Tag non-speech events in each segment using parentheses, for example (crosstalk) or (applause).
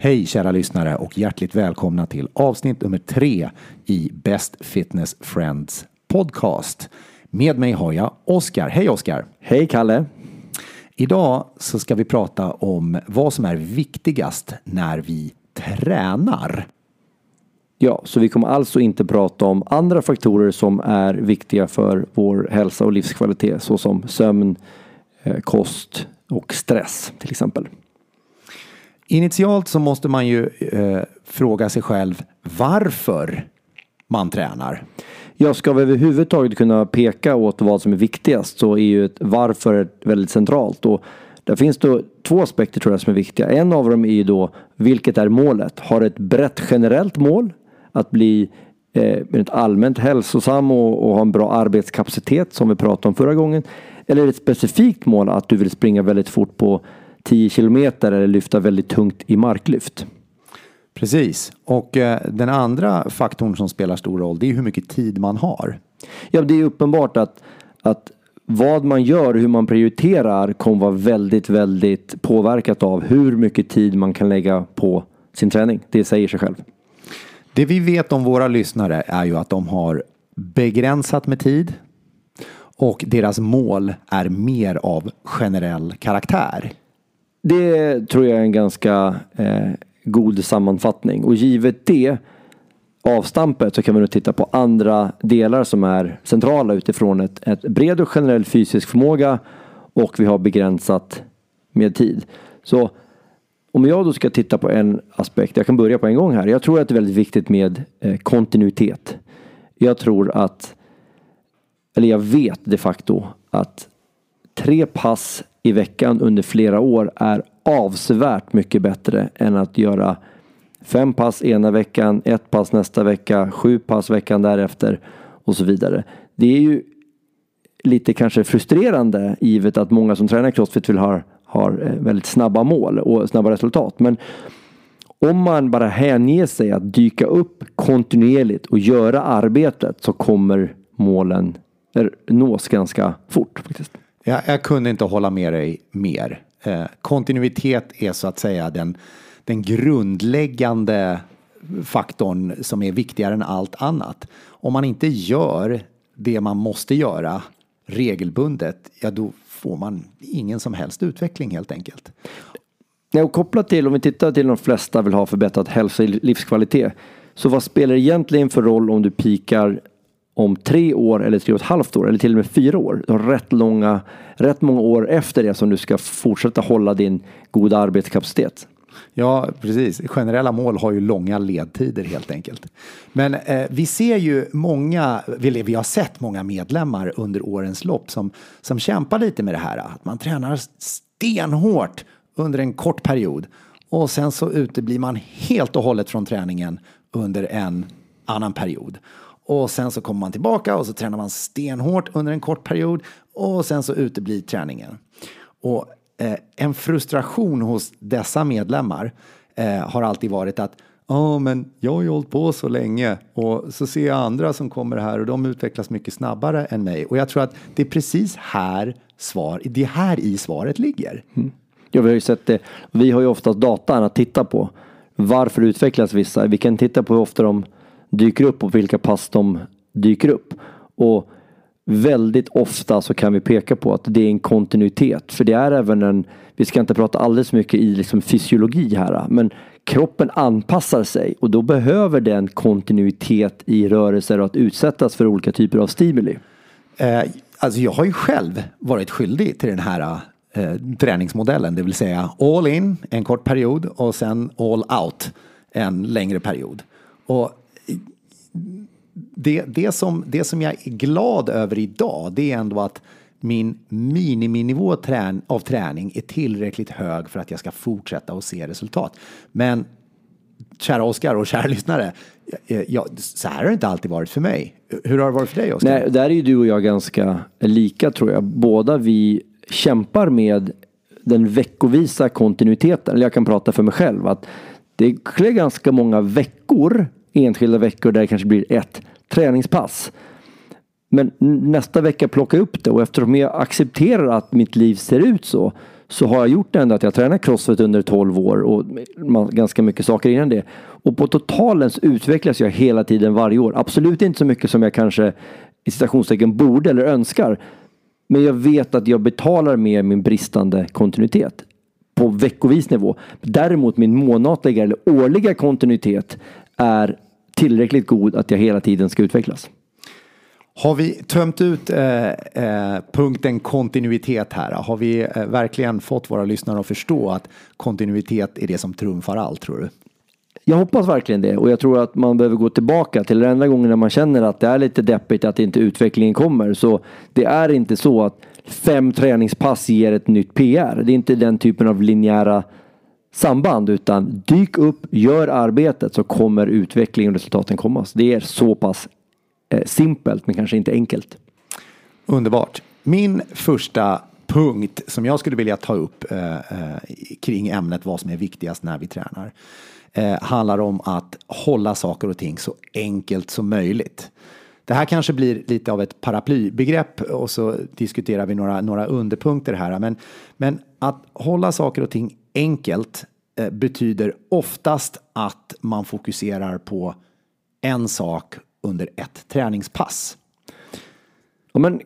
Hej kära lyssnare och hjärtligt välkomna till avsnitt nummer tre i Best Fitness Friends podcast. Med mig har jag Oskar. Hej Oskar! Hej Kalle! Idag så ska vi prata om vad som är viktigast när vi tränar. Ja, så vi kommer alltså inte prata om andra faktorer som är viktiga för vår hälsa och livskvalitet såsom sömn, eh, kost och stress till exempel. Initialt så måste man ju eh, fråga sig själv varför man tränar. Ja, ska vi överhuvudtaget kunna peka åt vad som är viktigast så är ju ett varför väldigt centralt. Och där finns då två aspekter tror jag som är viktiga. En av dem är ju då vilket är målet? Har ett brett generellt mål att bli eh, allmänt hälsosam och, och ha en bra arbetskapacitet som vi pratade om förra gången? Eller är det ett specifikt mål att du vill springa väldigt fort på 10 kilometer eller lyfta väldigt tungt i marklyft? Precis, och eh, den andra faktorn som spelar stor roll det är hur mycket tid man har. Ja, det är uppenbart att, att vad man gör, hur man prioriterar kommer vara väldigt, väldigt påverkat av hur mycket tid man kan lägga på sin träning. Det säger sig själv. Det vi vet om våra lyssnare är ju att de har begränsat med tid och deras mål är mer av generell karaktär. Det tror jag är en ganska eh, god sammanfattning och givet det avstampet så kan vi nu titta på andra delar som är centrala utifrån ett, ett bred och generell fysisk förmåga och vi har begränsat med tid. Så om jag då ska titta på en aspekt, jag kan börja på en gång här. Jag tror att det är väldigt viktigt med eh, kontinuitet. Jag tror att, eller jag vet de facto att tre pass i veckan under flera år är avsevärt mycket bättre än att göra fem pass ena veckan, ett pass nästa vecka, sju pass veckan därefter och så vidare. Det är ju lite kanske frustrerande givet att många som tränar crossfit vill ha har eh, väldigt snabba mål och snabba resultat. Men om man bara hänger sig att dyka upp kontinuerligt och göra arbetet så kommer målen nås ganska fort. faktiskt. Jag, jag kunde inte hålla med dig mer. Eh, kontinuitet är så att säga den, den grundläggande faktorn som är viktigare än allt annat. Om man inte gör det man måste göra regelbundet, ja då får man ingen som helst utveckling helt enkelt. Och kopplat till, om vi tittar till de flesta vill ha förbättrad hälsa och livskvalitet. Så vad spelar det egentligen för roll om du pikar om tre år eller tre och ett halvt år eller till och med fyra år. Du har rätt, långa, rätt många år efter det som du ska fortsätta hålla din goda arbetskapacitet. Ja, precis. Generella mål har ju långa ledtider helt enkelt. Men eh, vi ser ju många, vi har sett många medlemmar under årens lopp som, som kämpar lite med det här. Att man tränar stenhårt under en kort period och sen så uteblir man helt och hållet från träningen under en annan period. Och sen så kommer man tillbaka och så tränar man stenhårt under en kort period och sen så uteblir träningen. Och eh, en frustration hos dessa medlemmar eh, har alltid varit att ja, oh, men jag har ju hållit på så länge och så ser jag andra som kommer här och de utvecklas mycket snabbare än mig. Och jag tror att det är precis här svar, det är här i svaret ligger. Mm. Ja, vi har ju sett det. Vi har ju oftast datan att titta på. Varför utvecklas vissa? Vi kan titta på hur ofta de dyker upp och vilka pass de dyker upp. Och väldigt ofta så kan vi peka på att det är en kontinuitet. För det är även en, vi ska inte prata alldeles mycket i liksom fysiologi här, men kroppen anpassar sig och då behöver den kontinuitet i rörelser och att utsättas för olika typer av stimuli. Eh, alltså jag har ju själv varit skyldig till den här eh, träningsmodellen, det vill säga all in en kort period och sen all out en längre period. Och det, det, som, det som jag är glad över idag, det är ändå att min miniminivå av träning är tillräckligt hög för att jag ska fortsätta och se resultat. Men kära Oskar och kära lyssnare, ja, så här har det inte alltid varit för mig. Hur har det varit för dig Oskar? Där är ju du och jag ganska lika tror jag. Båda vi kämpar med den veckovisa kontinuiteten. Eller jag kan prata för mig själv. att Det är ganska många veckor enskilda veckor där det kanske blir ett träningspass. Men nästa vecka plocka upp det och eftersom jag accepterar att mitt liv ser ut så så har jag gjort ändå att jag tränar crossfit under 12 år och ganska mycket saker innan det. Och på totalen så utvecklas jag hela tiden varje år. Absolut inte så mycket som jag kanske i citationstecken borde eller önskar. Men jag vet att jag betalar med min bristande kontinuitet på veckovis nivå. Däremot min månatliga eller årliga kontinuitet är tillräckligt god att jag hela tiden ska utvecklas. Har vi tömt ut eh, eh, punkten kontinuitet här? Har vi eh, verkligen fått våra lyssnare att förstå att kontinuitet är det som trumfar allt, tror du? Jag hoppas verkligen det och jag tror att man behöver gå tillbaka till den enda gången när man känner att det är lite deppigt att inte utvecklingen kommer. Så det är inte så att fem träningspass ger ett nytt PR. Det är inte den typen av linjära samband utan dyk upp, gör arbetet så kommer utvecklingen och resultaten komma. Så det är så pass eh, simpelt men kanske inte enkelt. Underbart. Min första punkt som jag skulle vilja ta upp eh, eh, kring ämnet vad som är viktigast när vi tränar eh, handlar om att hålla saker och ting så enkelt som möjligt. Det här kanske blir lite av ett paraplybegrepp och så diskuterar vi några, några underpunkter här. Men, men att hålla saker och ting enkelt eh, betyder oftast att man fokuserar på en sak under ett träningspass. Ja, men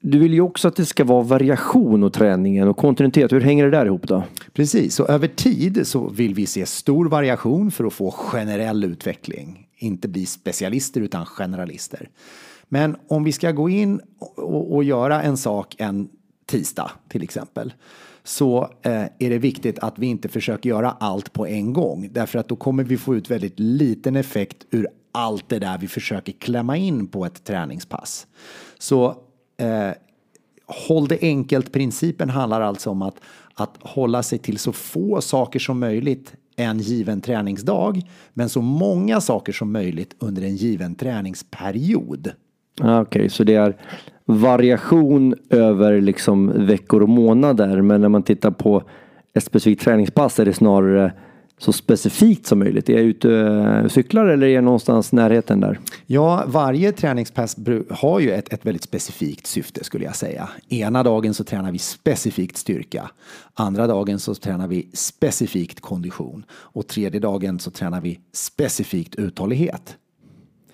du vill ju också att det ska vara variation och träningen och kontinuitet. Hur hänger det där ihop då? Precis, så över tid så vill vi se stor variation för att få generell utveckling. Inte bli specialister utan generalister. Men om vi ska gå in och, och göra en sak en tisdag till exempel så eh, är det viktigt att vi inte försöker göra allt på en gång. Därför att då kommer vi få ut väldigt liten effekt ur allt det där vi försöker klämma in på ett träningspass. Så eh, håll det enkelt. Principen handlar alltså om att, att hålla sig till så få saker som möjligt en given träningsdag, men så många saker som möjligt under en given träningsperiod. Ah, okej, okay, så det är variation över liksom veckor och månader, men när man tittar på ett specifikt träningspass är det snarare så specifikt som möjligt? Är jag ute och cyklar eller är jag någonstans närheten där? Ja, varje träningspass har ju ett, ett väldigt specifikt syfte skulle jag säga. Ena dagen så tränar vi specifikt styrka. Andra dagen så tränar vi specifikt kondition. Och tredje dagen så tränar vi specifikt uthållighet.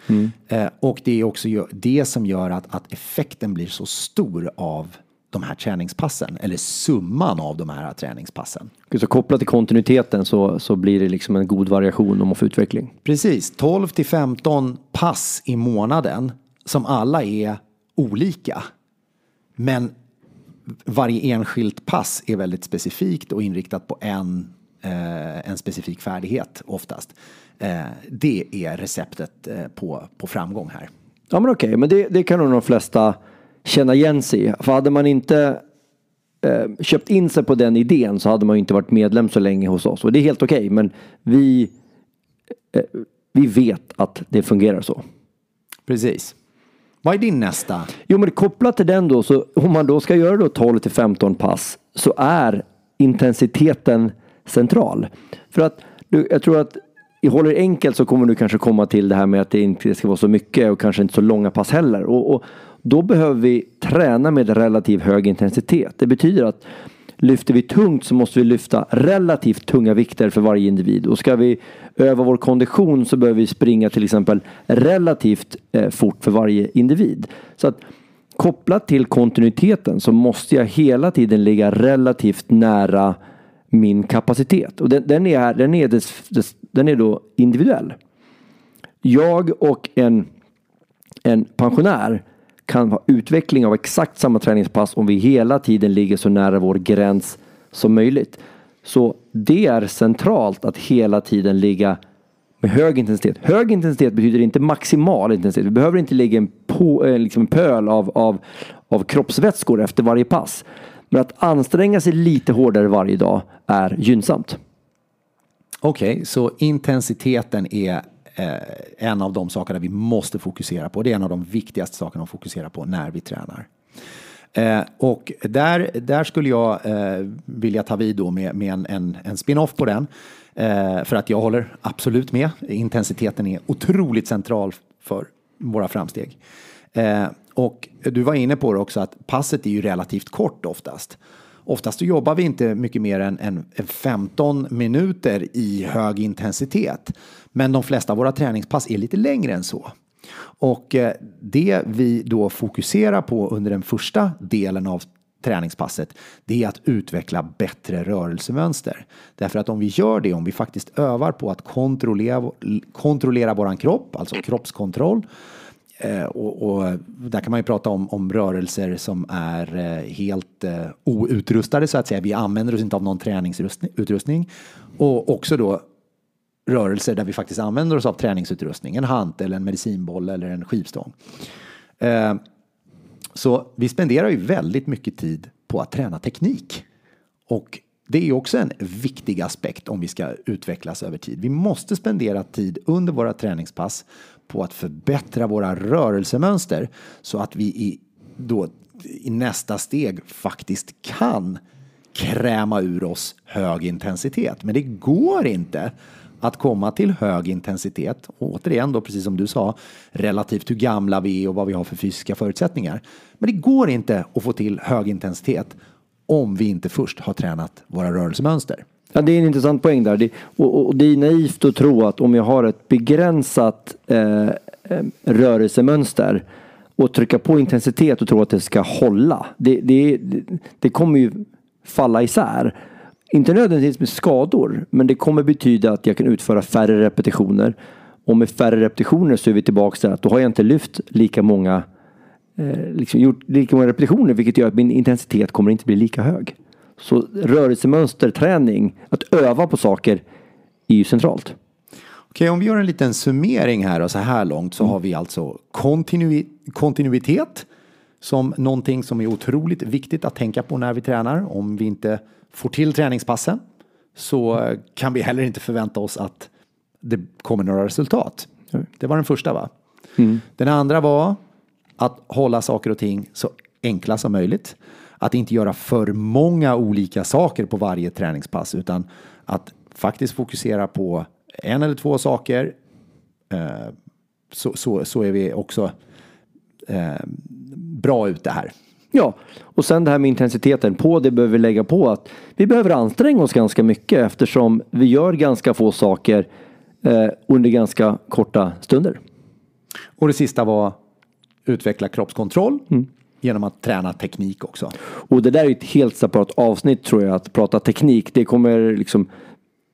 Mm. Eh, och det är också det som gör att, att effekten blir så stor av de här träningspassen eller summan av de här träningspassen. Så kopplat till kontinuiteten så, så blir det liksom en god variation om man får utveckling. Precis, 12 till 15 pass i månaden som alla är olika. Men varje enskilt pass är väldigt specifikt och inriktat på en, eh, en specifik färdighet oftast. Eh, det är receptet eh, på, på framgång här. Ja men okej, okay. men det, det kan nog de flesta känna igen sig i. För hade man inte eh, köpt in sig på den idén så hade man inte varit medlem så länge hos oss. Och det är helt okej, okay, men vi, eh, vi vet att det fungerar så. Precis. Vad är din nästa? Jo, men kopplat till den då, så om man då ska göra då 12 till 15 pass så är intensiteten central. För att du, jag tror att i håller enkelt så kommer du kanske komma till det här med att det inte ska vara så mycket och kanske inte så långa pass heller. Och, och då behöver vi träna med relativt hög intensitet. Det betyder att lyfter vi tungt så måste vi lyfta relativt tunga vikter för varje individ. Och ska vi öva vår kondition så behöver vi springa till exempel relativt eh, fort för varje individ. Så att kopplat till kontinuiteten så måste jag hela tiden ligga relativt nära min kapacitet. Och den, den är, den, är des, des, den är då individuell. Jag och en, en pensionär kan ha utveckling av exakt samma träningspass om vi hela tiden ligger så nära vår gräns som möjligt. Så det är centralt att hela tiden ligga med hög intensitet. Hög intensitet betyder inte maximal intensitet. Vi behöver inte ligga en, på, eh, liksom en pöl av, av, av kroppsvätskor efter varje pass. Men att anstränga sig lite hårdare varje dag är gynnsamt. Okej, okay, så intensiteten är eh, en av de sakerna vi måste fokusera på. Det är en av de viktigaste sakerna att fokusera på när vi tränar. Eh, och där, där skulle jag eh, vilja ta vid då med, med en, en, en spin-off på den. Eh, för att jag håller absolut med. Intensiteten är otroligt central för våra framsteg. Eh, och du var inne på det också att passet är ju relativt kort oftast. oftast så jobbar vi inte mycket mer än, än 15 minuter i hög intensitet. Men de flesta av våra träningspass är lite längre än så. Och eh, det vi då fokuserar på under den första delen av träningspasset, det är att utveckla bättre rörelsemönster. Därför att om vi gör det, om vi faktiskt övar på att kontrollera, kontrollera våran kropp, alltså kroppskontroll, Eh, och, och, där kan man ju prata om, om rörelser som är eh, helt eh, outrustade så att säga. Vi använder oss inte av någon träningsutrustning. Och också då rörelser där vi faktiskt använder oss av träningsutrustning. En hantel, en medicinboll eller en skivstång. Eh, så vi spenderar ju väldigt mycket tid på att träna teknik. Och det är också en viktig aspekt om vi ska utvecklas över tid. Vi måste spendera tid under våra träningspass på att förbättra våra rörelsemönster så att vi i, då, i nästa steg faktiskt kan kräma ur oss hög intensitet. Men det går inte att komma till hög intensitet. Och återigen då, precis som du sa, relativt hur gamla vi är och vad vi har för fysiska förutsättningar. Men det går inte att få till hög intensitet om vi inte först har tränat våra rörelsemönster. Ja, det är en intressant poäng där. Det, och, och, det är naivt att tro att om jag har ett begränsat eh, eh, rörelsemönster och trycka på intensitet och tro att det ska hålla. Det, det, det, kommer ju falla isär. Inte nödvändigtvis med skador, men det kommer betyda att jag kan utföra färre repetitioner. Och med färre repetitioner så är vi tillbaka till att då har jag inte lyft lika många, liksom gjort lika många repetitioner, vilket gör att min intensitet kommer inte bli lika hög. Så rörelsemönster, träning, att öva på saker är ju centralt. Okej, om vi gör en liten summering här och så här långt så mm. har vi alltså kontinu kontinuitet som någonting som är otroligt viktigt att tänka på när vi tränar. Om vi inte får till träningspassen så kan vi heller inte förvänta oss att det kommer några resultat. Det var den första va? Mm. Den andra var att hålla saker och ting så enkla som möjligt. Att inte göra för många olika saker på varje träningspass utan att faktiskt fokusera på en eller två saker. Eh, så, så, så är vi också eh, bra ute här. Ja, och sen det här med intensiteten. På det behöver vi lägga på att vi behöver anstränga oss ganska mycket eftersom vi gör ganska få saker eh, under ganska korta stunder. Och det sista var utveckla kroppskontroll mm. genom att träna teknik också. Och det där är ett helt separat avsnitt tror jag, att prata teknik. Det kommer liksom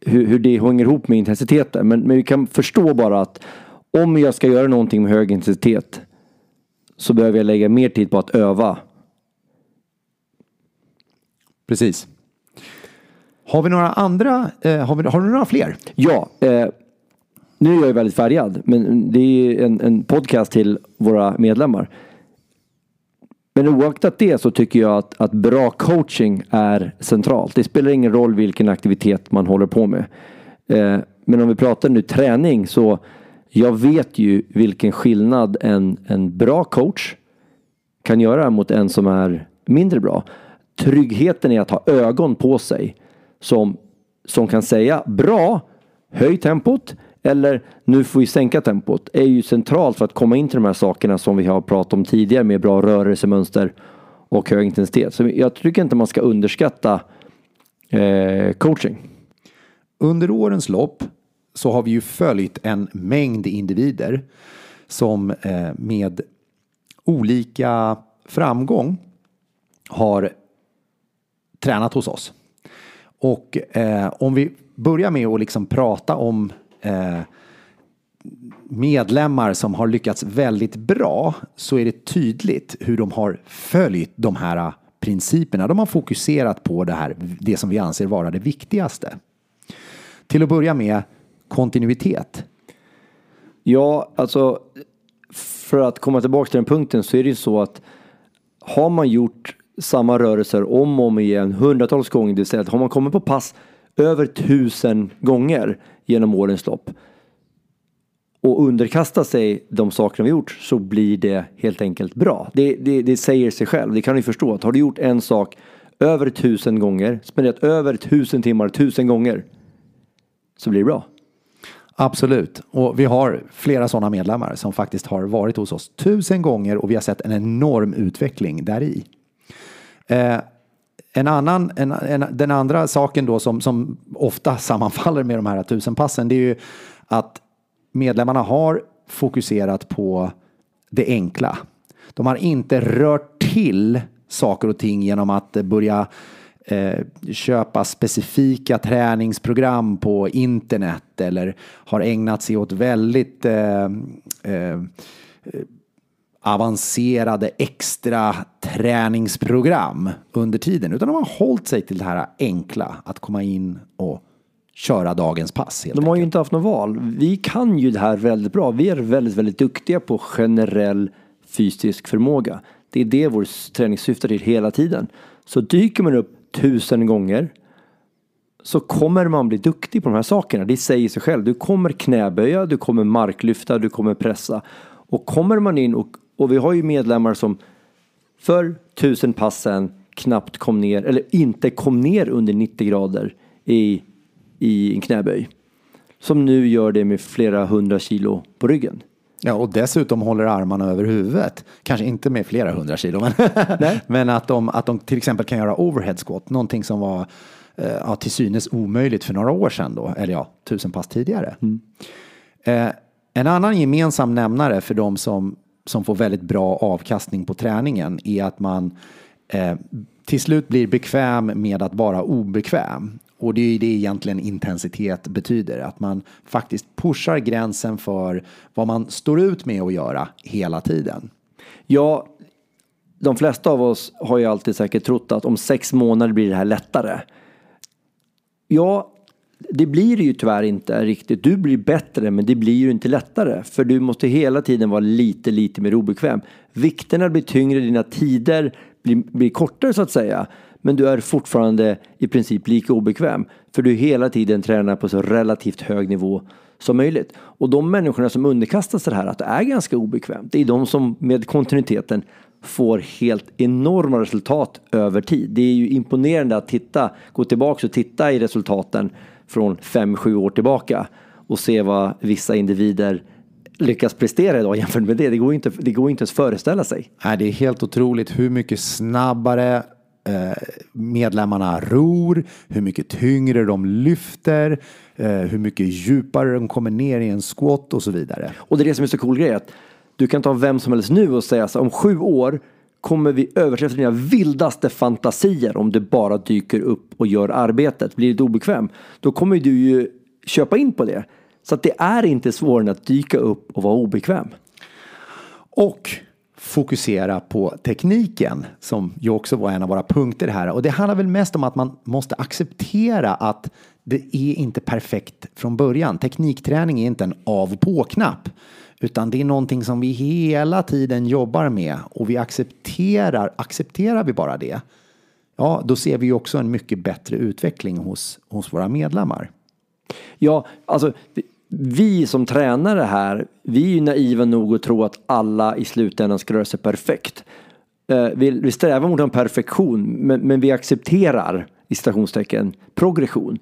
hur, hur det hänger ihop med intensiteten. Men, men vi kan förstå bara att om jag ska göra någonting med hög intensitet så behöver jag lägga mer tid på att öva Precis. Har vi några andra? Eh, har, vi, har du några fler? Ja. Eh, nu är jag ju väldigt färgad, men det är en, en podcast till våra medlemmar. Men oaktat det så tycker jag att, att bra coaching är centralt. Det spelar ingen roll vilken aktivitet man håller på med. Eh, men om vi pratar nu träning så jag vet ju vilken skillnad en, en bra coach kan göra mot en som är mindre bra tryggheten i att ha ögon på sig som, som kan säga bra, höj tempot eller nu får vi sänka tempot är ju centralt för att komma in till de här sakerna som vi har pratat om tidigare med bra rörelsemönster och hög intensitet. Så jag tycker inte man ska underskatta eh, coaching. Under årens lopp så har vi ju följt en mängd individer som eh, med olika framgång har tränat hos oss. Och eh, om vi börjar med att liksom prata om eh, medlemmar som har lyckats väldigt bra så är det tydligt hur de har följt de här eh, principerna. De har fokuserat på det här, det som vi anser vara det viktigaste. Till att börja med kontinuitet. Ja, alltså för att komma tillbaka till den punkten så är det ju så att har man gjort samma rörelser om och om igen hundratals gånger. Det vill säga att har man kommit på pass över tusen gånger genom årens lopp och underkasta sig de sakerna vi gjort så blir det helt enkelt bra. Det, det, det säger sig själv. Det kan ni förstå. Att har du gjort en sak över tusen gånger, spenderat över tusen timmar tusen gånger så blir det bra. Absolut, och vi har flera sådana medlemmar som faktiskt har varit hos oss tusen gånger och vi har sett en enorm utveckling där i. Eh, en annan, en, en, den andra saken då som, som ofta (laughs) sammanfaller med de här tusenpassen det är ju att medlemmarna har fokuserat på det enkla. De har inte rört till saker och ting genom att börja eh, köpa specifika träningsprogram på internet eller har ägnat sig åt väldigt eh, eh, avancerade extra träningsprogram under tiden, utan de har hållit sig till det här enkla, att komma in och köra dagens pass. de har enkelt. ju inte haft något val. Vi kan ju det här väldigt bra. Vi är väldigt, väldigt duktiga på generell fysisk förmåga. Det är det vår träning syftar till hela tiden. Så dyker man upp tusen gånger så kommer man bli duktig på de här sakerna. Det säger sig själv. Du kommer knäböja, du kommer marklyfta, du kommer pressa. Och kommer man in och, och vi har ju medlemmar som för tusen passen knappt kom ner, eller inte kom ner under 90 grader i, i en knäböj. Som nu gör det med flera hundra kilo på ryggen. Ja, och dessutom håller armarna över huvudet. Kanske inte med flera hundra kilo, men, (laughs) men att, de, att de till exempel kan göra overhead squat, någonting som var eh, ja, till synes omöjligt för några år sedan då, eller ja, tusen pass tidigare. Mm. Eh, en annan gemensam nämnare för de som, som får väldigt bra avkastning på träningen är att man eh, till slut blir bekväm med att vara obekväm. Och det är ju det egentligen intensitet betyder, att man faktiskt pushar gränsen för vad man står ut med att göra hela tiden. Ja, de flesta av oss har ju alltid säkert trott att om sex månader blir det här lättare. Ja, det blir det ju tyvärr inte riktigt. Du blir bättre men det blir ju inte lättare. För du måste hela tiden vara lite, lite mer obekväm. Vikterna blir tyngre, dina tider blir, blir kortare så att säga. Men du är fortfarande i princip lika obekväm. För du hela tiden tränar på så relativt hög nivå som möjligt. Och de människorna som underkastar sig det här att det är ganska obekvämt. Det är de som med kontinuiteten får helt enorma resultat över tid. Det är ju imponerande att titta, gå tillbaka och titta i resultaten från fem sju år tillbaka och se vad vissa individer lyckas prestera idag jämfört med det. Det går inte, det går inte ens föreställa sig. Nej, det är helt otroligt hur mycket snabbare eh, medlemmarna ror, hur mycket tyngre de lyfter, eh, hur mycket djupare de kommer ner i en squat och så vidare. Och det är det som är så cool grej att du kan ta vem som helst nu och säga så om sju år kommer vi överträffa dina vildaste fantasier om du bara dyker upp och gör arbetet. Blir det obekväm, då kommer du ju köpa in på det. Så att det är inte svårare än att dyka upp och vara obekväm. Och fokusera på tekniken som ju också var en av våra punkter här. Och det handlar väl mest om att man måste acceptera att det är inte perfekt från början. Teknikträning är inte en av och på-knapp. Utan det är någonting som vi hela tiden jobbar med och vi accepterar, accepterar vi bara det, ja då ser vi också en mycket bättre utveckling hos, hos våra medlemmar. Ja, alltså vi som tränare här, vi är ju naiva nog att tro att alla i slutändan ska röra sig perfekt. Eh, vi, vi strävar mot en perfektion, men, men vi accepterar i citationstecken progression.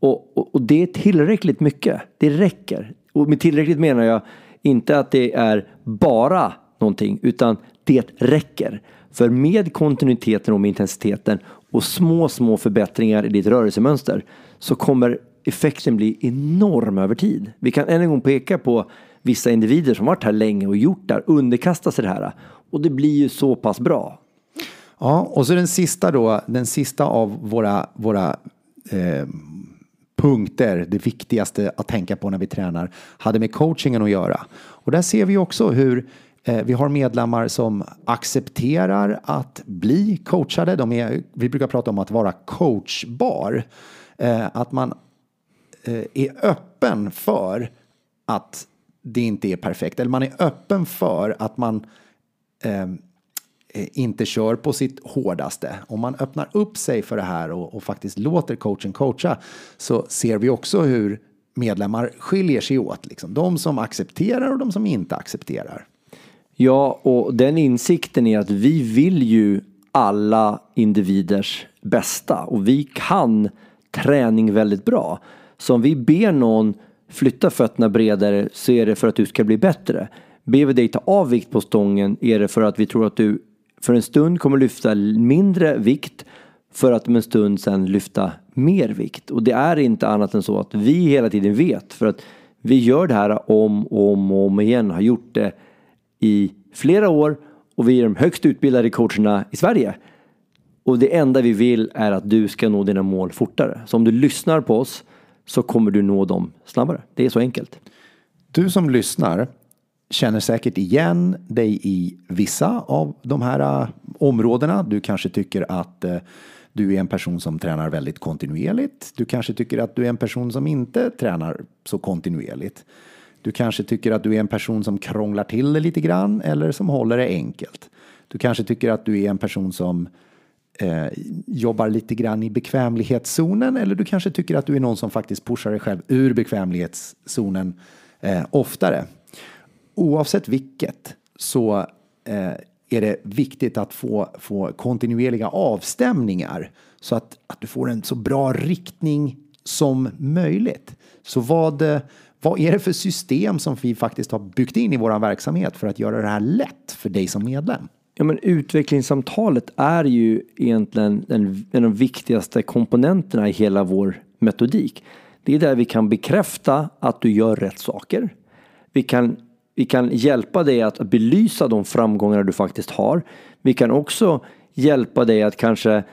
Och, och, och, det är tillräckligt mycket. Det räcker. Och med tillräckligt menar jag inte att det är bara någonting, utan det räcker. För med kontinuiteten och med intensiteten och små, små förbättringar i ditt rörelsemönster så kommer effekten bli enorm över tid. Vi kan än en gång peka på vissa individer som varit här länge och gjort det här, underkastat sig det här. Och det blir ju så pass bra. Ja, och så den sista då, den sista av våra, våra eh, punkter, det viktigaste att tänka på när vi tränar, hade med coachingen att göra. Och där ser vi också hur eh, vi har medlemmar som accepterar att bli coachade. De är, vi brukar prata om att vara coachbar. Eh, att man eh, är öppen för att det inte är perfekt. Eller man är öppen för att man Eh, inte kör på sitt hårdaste. Om man öppnar upp sig för det här och, och, faktiskt låter coachen coacha så ser vi också hur medlemmar skiljer sig åt. Liksom. De som accepterar och de som inte accepterar. Ja, och den insikten är att vi vill ju alla individers bästa och vi kan träning väldigt bra. Så om vi ber någon flytta fötterna bredare så är det för att du ska bli bättre. Ber vi dig ta av vikt på stången är det för att vi tror att du för en stund kommer lyfta mindre vikt för att om en stund sen lyfta mer vikt. Och det är inte annat än så att vi hela tiden vet för att vi gör det här om och om och om igen, har gjort det i flera år och vi är de högst utbildade coacherna i Sverige. Och det enda vi vill är att du ska nå dina mål fortare. Så om du lyssnar på oss så kommer du nå dem snabbare. Det är så enkelt. Du som lyssnar känner säkert igen dig i vissa av de här äh, områdena. Du kanske tycker att äh, du är en person som tränar väldigt kontinuerligt. Du kanske tycker att du är en person som inte tränar så kontinuerligt. Du kanske tycker att du är en person som krånglar till det lite grann eller som håller det enkelt. Du kanske tycker att du är en person som eh, jobbar lite grann i bekvämlighetszonen eller du kanske tycker att du är någon som faktiskt pushar dig själv ur bekvämlighetszonen eh, oftare. Oavsett vilket så eh, är det viktigt att få, få kontinuerliga avstämningar så att, att du får en så bra riktning som möjligt. Så vad, eh, vad är det för system som vi faktiskt har byggt in i vår verksamhet för att göra det här lätt för dig som medlem? Ja, men utvecklingssamtalet är ju egentligen en, en av de viktigaste komponenterna i hela vår metodik. Det är där vi kan bekräfta att du gör rätt saker. Vi kan, vi kan hjälpa dig att belysa de framgångar du faktiskt har. Vi kan också hjälpa dig att kanske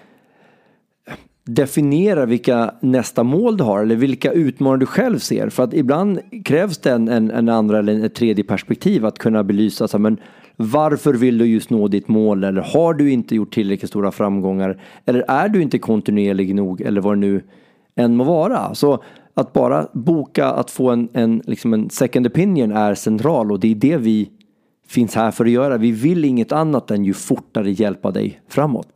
definiera vilka nästa mål du har eller vilka utmaningar du själv ser. För att ibland krävs det en, en, en andra eller ett tredje perspektiv att kunna belysa så, men varför vill du just nå ditt mål eller har du inte gjort tillräckligt stora framgångar eller är du inte kontinuerlig nog eller vad det nu än må vara. Så att bara boka att få en, en, liksom en second opinion är central och det är det vi finns här för att göra. Vi vill inget annat än ju fortare hjälpa dig framåt.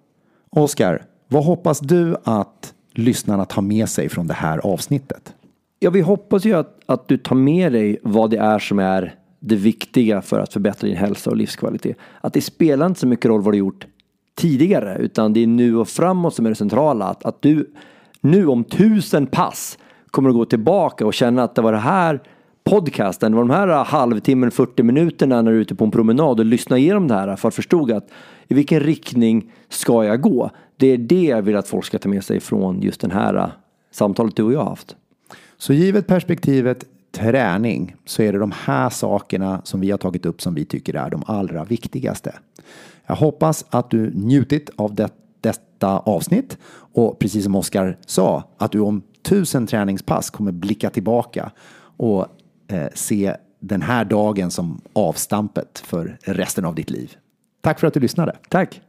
Oskar, vad hoppas du att lyssnarna tar med sig från det här avsnittet? Ja, vi hoppas ju att, att du tar med dig vad det är som är det viktiga för att förbättra din hälsa och livskvalitet. Att det spelar inte så mycket roll vad du gjort tidigare utan det är nu och framåt som är det centrala. Att, att du nu om tusen pass kommer att gå tillbaka och känna att det var det här podcasten, det var de här äh, halvtimmen, 40 minuterna när du är ute på en promenad och lyssnar igenom det här äh, för att förstå att i vilken riktning ska jag gå? Det är det jag vill att folk ska ta med sig från just den här äh, samtalet du och jag har haft. Så givet perspektivet träning så är det de här sakerna som vi har tagit upp som vi tycker är de allra viktigaste. Jag hoppas att du njutit av det, detta avsnitt och precis som Oskar sa att du om tusen träningspass kommer blicka tillbaka och eh, se den här dagen som avstampet för resten av ditt liv. Tack för att du lyssnade. Tack!